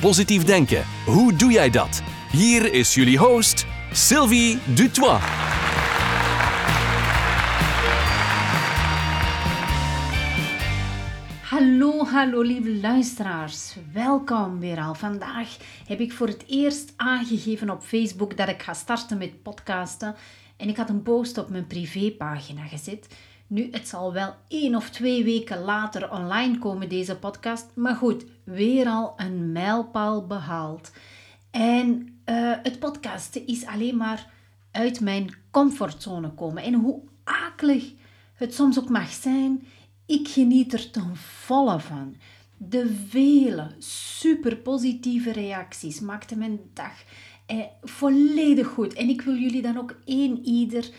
Positief denken, hoe doe jij dat? Hier is jullie host, Sylvie Dutois. Hallo, hallo lieve luisteraars. Welkom weer al. Vandaag heb ik voor het eerst aangegeven op Facebook dat ik ga starten met podcasten. En ik had een post op mijn privépagina gezet. Nu, het zal wel één of twee weken later online komen, deze podcast. Maar goed, weer al een mijlpaal behaald. En uh, het podcasten is alleen maar uit mijn comfortzone komen. En hoe akelig het soms ook mag zijn, ik geniet er ten volle van. De vele super positieve reacties maakten mijn dag eh, volledig goed. En ik wil jullie dan ook één ieder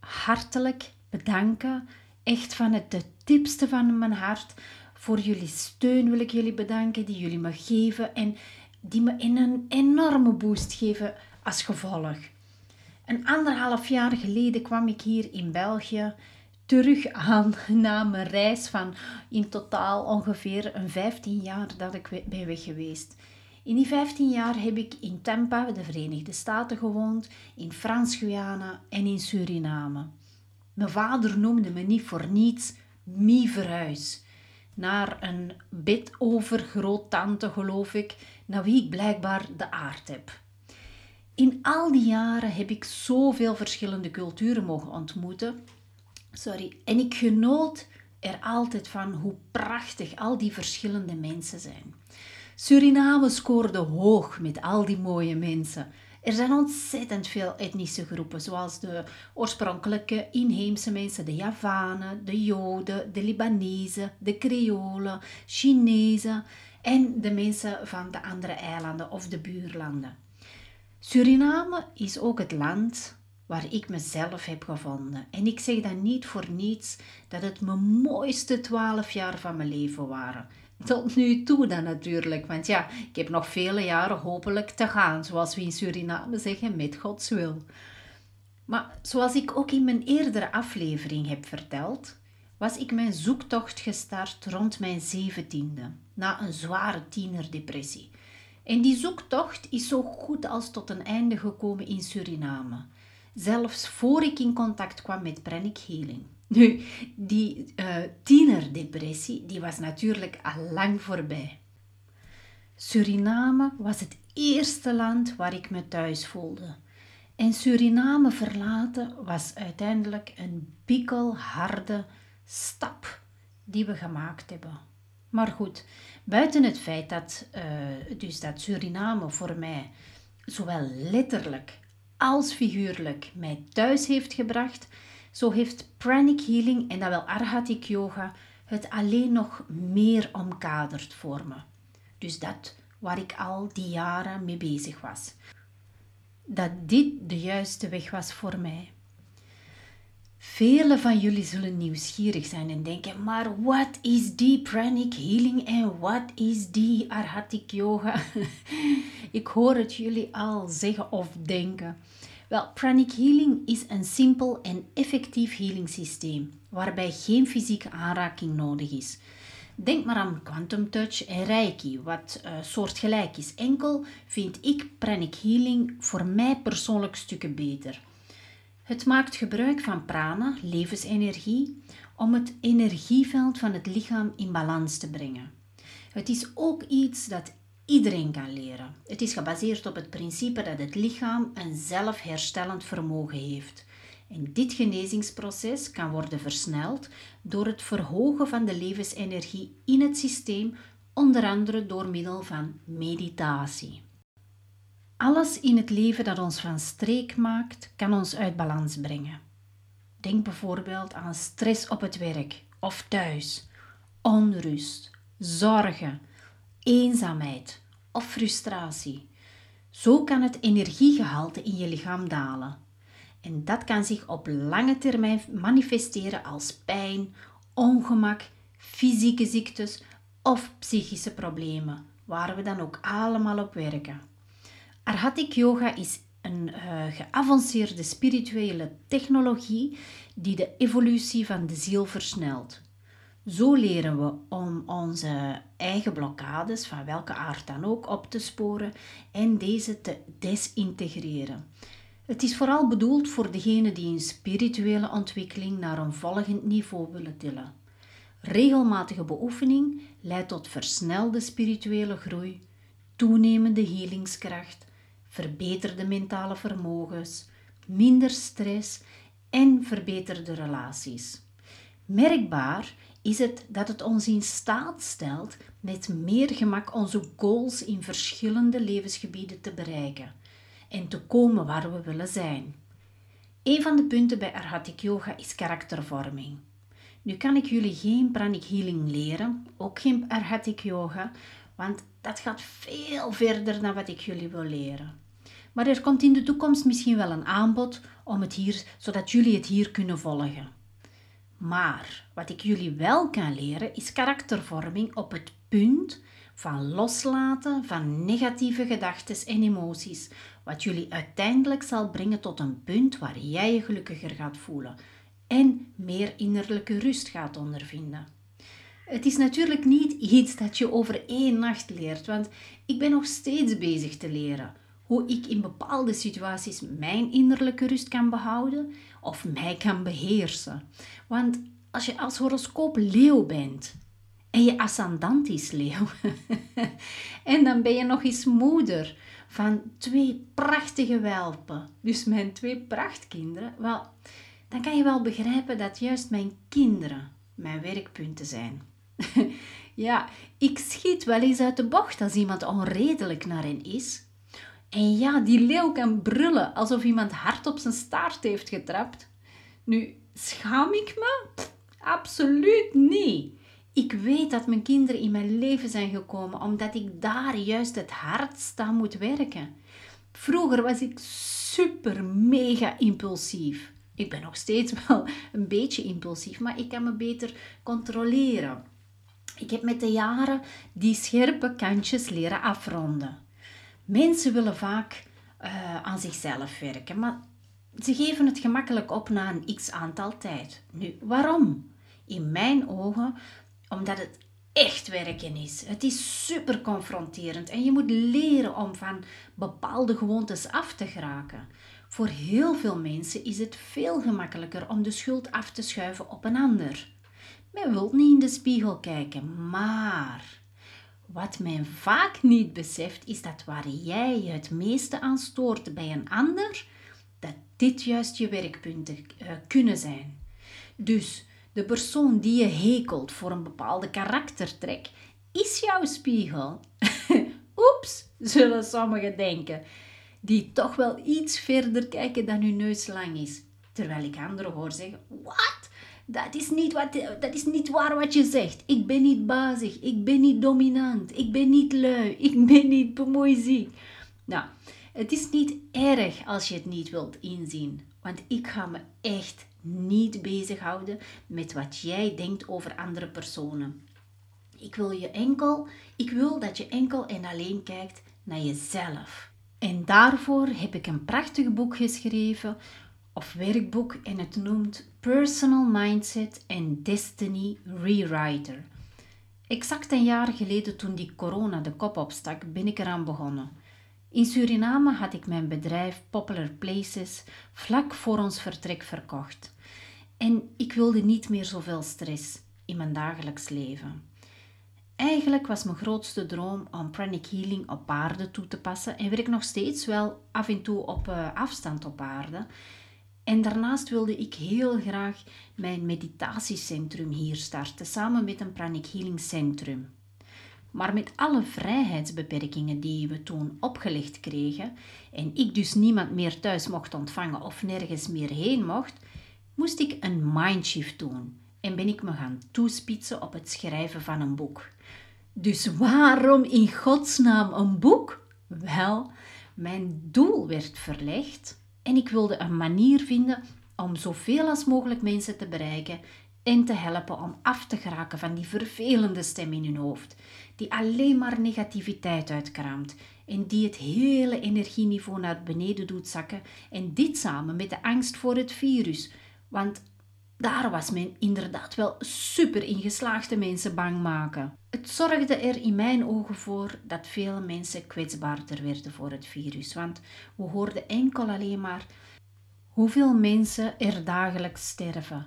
hartelijk bedanken. Echt van het diepste van mijn hart. Voor jullie steun wil ik jullie bedanken die jullie me geven en die me in een enorme boost geven als gevolg. Een anderhalf jaar geleden kwam ik hier in België terug aan na mijn reis van in totaal ongeveer een 15 jaar dat ik ben weg geweest. In die 15 jaar heb ik in Tampa, de Verenigde Staten, gewoond, in Frans-Guyana en in Suriname. Mijn vader noemde me niet voor niets Mie Verhuis. Naar een bid over groottante, geloof ik, naar wie ik blijkbaar de aard heb. In al die jaren heb ik zoveel verschillende culturen mogen ontmoeten. Sorry, en ik genoot er altijd van hoe prachtig al die verschillende mensen zijn. Suriname scoorde hoog met al die mooie mensen. Er zijn ontzettend veel etnische groepen, zoals de oorspronkelijke inheemse mensen, de Javanen, de Joden, de Libanezen, de Creolen, Chinezen en de mensen van de andere eilanden of de buurlanden. Suriname is ook het land waar ik mezelf heb gevonden. En ik zeg dan niet voor niets dat het mijn mooiste twaalf jaar van mijn leven waren. Tot nu toe dan natuurlijk, want ja, ik heb nog vele jaren hopelijk te gaan, zoals we in Suriname zeggen, met Gods wil. Maar zoals ik ook in mijn eerdere aflevering heb verteld, was ik mijn zoektocht gestart rond mijn zeventiende, na een zware tienerdepressie. En die zoektocht is zo goed als tot een einde gekomen in Suriname, zelfs voor ik in contact kwam met Pranic Healing. Nu, die uh, tienerdepressie die was natuurlijk al lang voorbij. Suriname was het eerste land waar ik me thuis voelde. En Suriname verlaten was uiteindelijk een pikkelharde stap die we gemaakt hebben. Maar goed, buiten het feit dat, uh, dus dat Suriname voor mij zowel letterlijk als figuurlijk mij thuis heeft gebracht, zo heeft pranic healing en dat wel arhatic yoga het alleen nog meer omkaderd voor me. Dus dat waar ik al die jaren mee bezig was. Dat dit de juiste weg was voor mij. Velen van jullie zullen nieuwsgierig zijn en denken, maar wat is die pranic healing en wat is die arhatic yoga? ik hoor het jullie al zeggen of denken. Wel, pranic healing is een simpel en effectief healing systeem waarbij geen fysieke aanraking nodig is. Denk maar aan quantum touch en reiki, wat uh, soortgelijk is. Enkel vind ik pranic healing voor mij persoonlijk stukken beter. Het maakt gebruik van prana, levensenergie, om het energieveld van het lichaam in balans te brengen. Het is ook iets dat iedereen kan leren. Het is gebaseerd op het principe dat het lichaam een zelfherstellend vermogen heeft. En dit genezingsproces kan worden versneld door het verhogen van de levensenergie in het systeem, onder andere door middel van meditatie. Alles in het leven dat ons van streek maakt, kan ons uit balans brengen. Denk bijvoorbeeld aan stress op het werk of thuis, onrust, zorgen, eenzaamheid of frustratie. Zo kan het energiegehalte in je lichaam dalen. En dat kan zich op lange termijn manifesteren als pijn, ongemak, fysieke ziektes of psychische problemen, waar we dan ook allemaal op werken. Arhatic Yoga is een uh, geavanceerde spirituele technologie die de evolutie van de ziel versnelt. Zo leren we om onze eigen blokkades, van welke aard dan ook, op te sporen en deze te desintegreren. Het is vooral bedoeld voor degenen die een spirituele ontwikkeling naar een volgend niveau willen tillen. Regelmatige beoefening leidt tot versnelde spirituele groei, toenemende healingskracht, verbeterde mentale vermogens, minder stress en verbeterde relaties. Merkbaar is het dat het ons in staat stelt met meer gemak onze goals in verschillende levensgebieden te bereiken en te komen waar we willen zijn. Een van de punten bij Arhatic Yoga is karaktervorming. Nu kan ik jullie geen pranic healing leren, ook geen Arhatic Yoga, want dat gaat veel verder dan wat ik jullie wil leren. Maar er komt in de toekomst misschien wel een aanbod om het hier, zodat jullie het hier kunnen volgen. Maar wat ik jullie wel kan leren is karaktervorming op het punt van loslaten van negatieve gedachten en emoties, wat jullie uiteindelijk zal brengen tot een punt waar jij je gelukkiger gaat voelen en meer innerlijke rust gaat ondervinden. Het is natuurlijk niet iets dat je over één nacht leert, want ik ben nog steeds bezig te leren hoe ik in bepaalde situaties mijn innerlijke rust kan behouden of mij kan beheersen. Want als je als horoscoop leeuw bent en je ascendant is leeuw, en dan ben je nog eens moeder van twee prachtige welpen, dus mijn twee prachtkinderen, wel, dan kan je wel begrijpen dat juist mijn kinderen mijn werkpunten zijn. ja, ik schiet wel eens uit de bocht als iemand onredelijk naar hen is. En ja, die leeuw kan brullen alsof iemand hard op zijn staart heeft getrapt. Nu, schaam ik me? absoluut niet. Ik weet dat mijn kinderen in mijn leven zijn gekomen omdat ik daar juist het hardst aan moet werken. Vroeger was ik super mega impulsief. Ik ben nog steeds wel een beetje impulsief, maar ik kan me beter controleren. Ik heb met de jaren die scherpe kantjes leren afronden. Mensen willen vaak uh, aan zichzelf werken, maar ze geven het gemakkelijk op na een x aantal tijd. Nu, waarom? In mijn ogen omdat het echt werken is. Het is super confronterend en je moet leren om van bepaalde gewoontes af te geraken. Voor heel veel mensen is het veel gemakkelijker om de schuld af te schuiven op een ander. Men wil niet in de spiegel kijken, maar wat men vaak niet beseft is dat waar jij je het meeste aan stoort bij een ander, dat dit juist je werkpunten uh, kunnen zijn. Dus de persoon die je hekelt voor een bepaalde karaktertrek is jouw spiegel. Oeps, zullen sommigen denken, die toch wel iets verder kijken dan hun neus lang is. Terwijl ik anderen hoor zeggen: Wat? Dat is, niet wat, dat is niet waar wat je zegt. Ik ben niet bazig, ik ben niet dominant, ik ben niet lui, ik ben niet bemoeiziek. Nou, het is niet erg als je het niet wilt inzien, want ik ga me echt niet bezighouden met wat jij denkt over andere personen. Ik wil je enkel, ik wil dat je enkel en alleen kijkt naar jezelf. En daarvoor heb ik een prachtig boek geschreven of werkboek en het noemt Personal Mindset and Destiny Rewriter. Exact een jaar geleden toen die corona de kop opstak, ben ik eraan begonnen. In Suriname had ik mijn bedrijf Popular Places vlak voor ons vertrek verkocht. En ik wilde niet meer zoveel stress in mijn dagelijks leven. Eigenlijk was mijn grootste droom om pranic healing op aarde toe te passen en werk nog steeds wel af en toe op uh, afstand op aarde. En daarnaast wilde ik heel graag mijn meditatiecentrum hier starten, samen met een pranic healing centrum. Maar met alle vrijheidsbeperkingen die we toen opgelegd kregen en ik dus niemand meer thuis mocht ontvangen of nergens meer heen mocht, moest ik een mindshift doen en ben ik me gaan toespitsen op het schrijven van een boek. Dus waarom in godsnaam een boek? Wel, Mijn doel werd verlegd en ik wilde een manier vinden om zoveel als mogelijk mensen te bereiken en te helpen om af te geraken van die vervelende stem in hun hoofd, die alleen maar negativiteit uitkraamt en die het hele energieniveau naar beneden doet zakken en dit samen met de angst voor het virus. Want daar was men inderdaad wel super in geslaagd mensen bang maken. Het zorgde er in mijn ogen voor dat veel mensen kwetsbaarder werden voor het virus, want we hoorden enkel alleen maar hoeveel mensen er dagelijks sterven.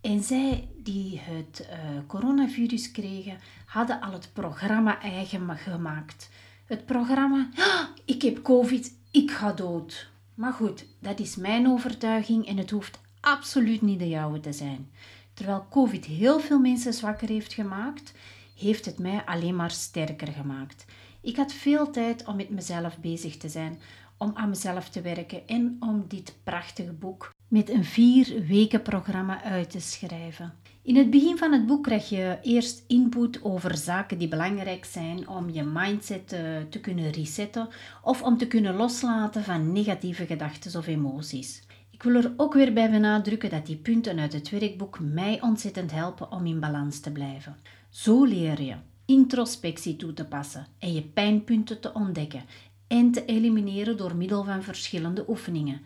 En zij die het uh, coronavirus kregen, hadden al het programma eigen gemaakt. Het programma, ah, ik heb COVID, ik ga dood. Maar goed, dat is mijn overtuiging en het hoeft absoluut niet de jouwe te zijn. Terwijl COVID heel veel mensen zwakker heeft gemaakt, heeft het mij alleen maar sterker gemaakt. Ik had veel tijd om met mezelf bezig te zijn, om aan mezelf te werken en om dit prachtige boek met een vier weken programma uit te schrijven. In het begin van het boek krijg je eerst input over zaken die belangrijk zijn om je mindset te, te kunnen resetten of om te kunnen loslaten van negatieve gedachten of emoties. Wil er ook weer bij benadrukken dat die punten uit het werkboek mij ontzettend helpen om in balans te blijven. Zo leer je introspectie toe te passen en je pijnpunten te ontdekken en te elimineren door middel van verschillende oefeningen.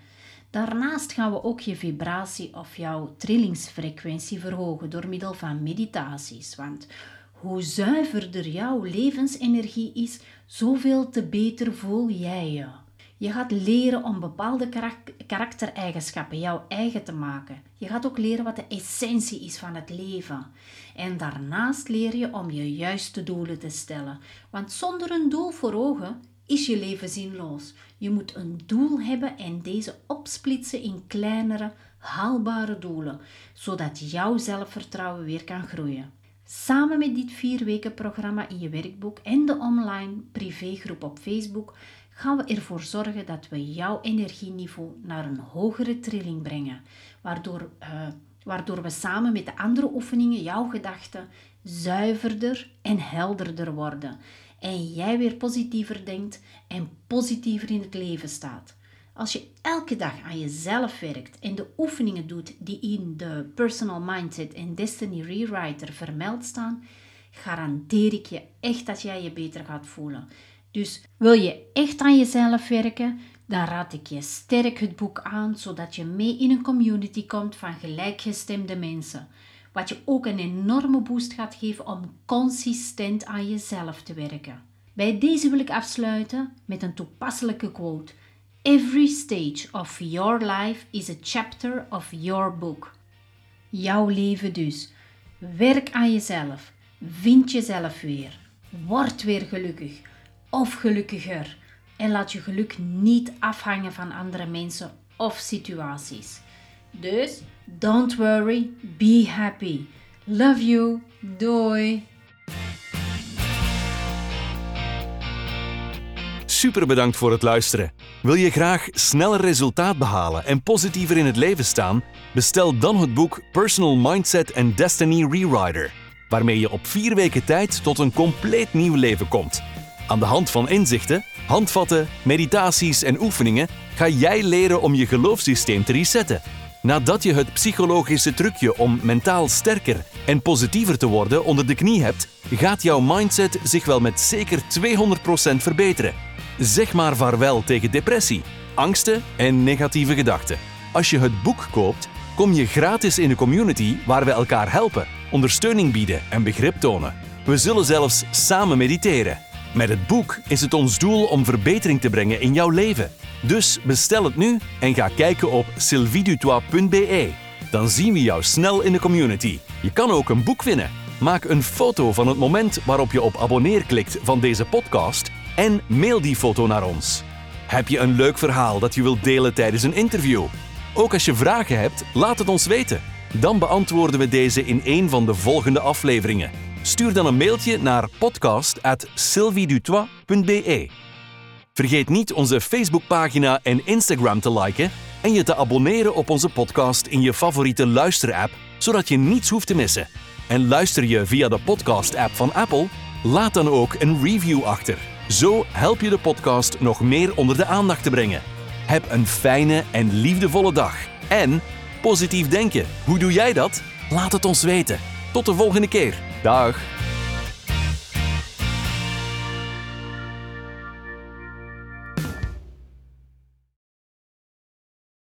Daarnaast gaan we ook je vibratie of jouw trillingsfrequentie verhogen door middel van meditaties. Want hoe zuiverder jouw levensenergie is, zoveel te beter voel jij je. Je gaat leren om bepaalde karaktereigenschappen jouw eigen te maken. Je gaat ook leren wat de essentie is van het leven. En daarnaast leer je om je juiste doelen te stellen. Want zonder een doel voor ogen is je leven zinloos. Je moet een doel hebben en deze opsplitsen in kleinere, haalbare doelen, zodat jouw zelfvertrouwen weer kan groeien. Samen met dit vier weken programma in je werkboek en de online privégroep op Facebook gaan we ervoor zorgen dat we jouw energieniveau naar een hogere trilling brengen, waardoor, uh, waardoor we samen met de andere oefeningen jouw gedachten zuiverder en helderder worden en jij weer positiever denkt en positiever in het leven staat. Als je elke dag aan jezelf werkt en de oefeningen doet die in de Personal Mindset en Destiny Rewriter vermeld staan, garandeer ik je echt dat jij je beter gaat voelen. Dus wil je echt aan jezelf werken, dan raad ik je sterk het boek aan, zodat je mee in een community komt van gelijkgestemde mensen. Wat je ook een enorme boost gaat geven om consistent aan jezelf te werken. Bij deze wil ik afsluiten met een toepasselijke quote. Every stage of your life is a chapter of your book. Jouw leven dus. Werk aan jezelf. Vind jezelf weer. Word weer gelukkig of gelukkiger. En laat je geluk niet afhangen van andere mensen of situaties. Dus, don't worry, be happy. Love you. Doei. Super bedankt voor het luisteren. Wil je graag sneller resultaat behalen en positiever in het leven staan? Bestel dan het boek Personal Mindset and Destiny Rewriter, waarmee je op vier weken tijd tot een compleet nieuw leven komt. Aan de hand van inzichten, handvatten, meditaties en oefeningen ga jij leren om je geloofssysteem te resetten. Nadat je het psychologische trucje om mentaal sterker en positiever te worden onder de knie hebt, gaat jouw mindset zich wel met zeker 200% verbeteren. Zeg maar vaarwel tegen depressie, angsten en negatieve gedachten. Als je het boek koopt, kom je gratis in de community waar we elkaar helpen, ondersteuning bieden en begrip tonen. We zullen zelfs samen mediteren. Met het boek is het ons doel om verbetering te brengen in jouw leven. Dus bestel het nu en ga kijken op sylvidutois.be. Dan zien we jou snel in de community. Je kan ook een boek winnen. Maak een foto van het moment waarop je op abonneer klikt van deze podcast en mail die foto naar ons. Heb je een leuk verhaal dat je wilt delen tijdens een interview? Ook als je vragen hebt, laat het ons weten. Dan beantwoorden we deze in een van de volgende afleveringen. Stuur dan een mailtje naar podcast@sylviedutois.be. Vergeet niet onze Facebookpagina en Instagram te liken en je te abonneren op onze podcast in je favoriete luisterapp, zodat je niets hoeft te missen. En luister je via de podcast-app van Apple? Laat dan ook een review achter. Zo help je de podcast nog meer onder de aandacht te brengen. Heb een fijne en liefdevolle dag. En positief denken. Hoe doe jij dat? Laat het ons weten. Tot de volgende keer. Dag.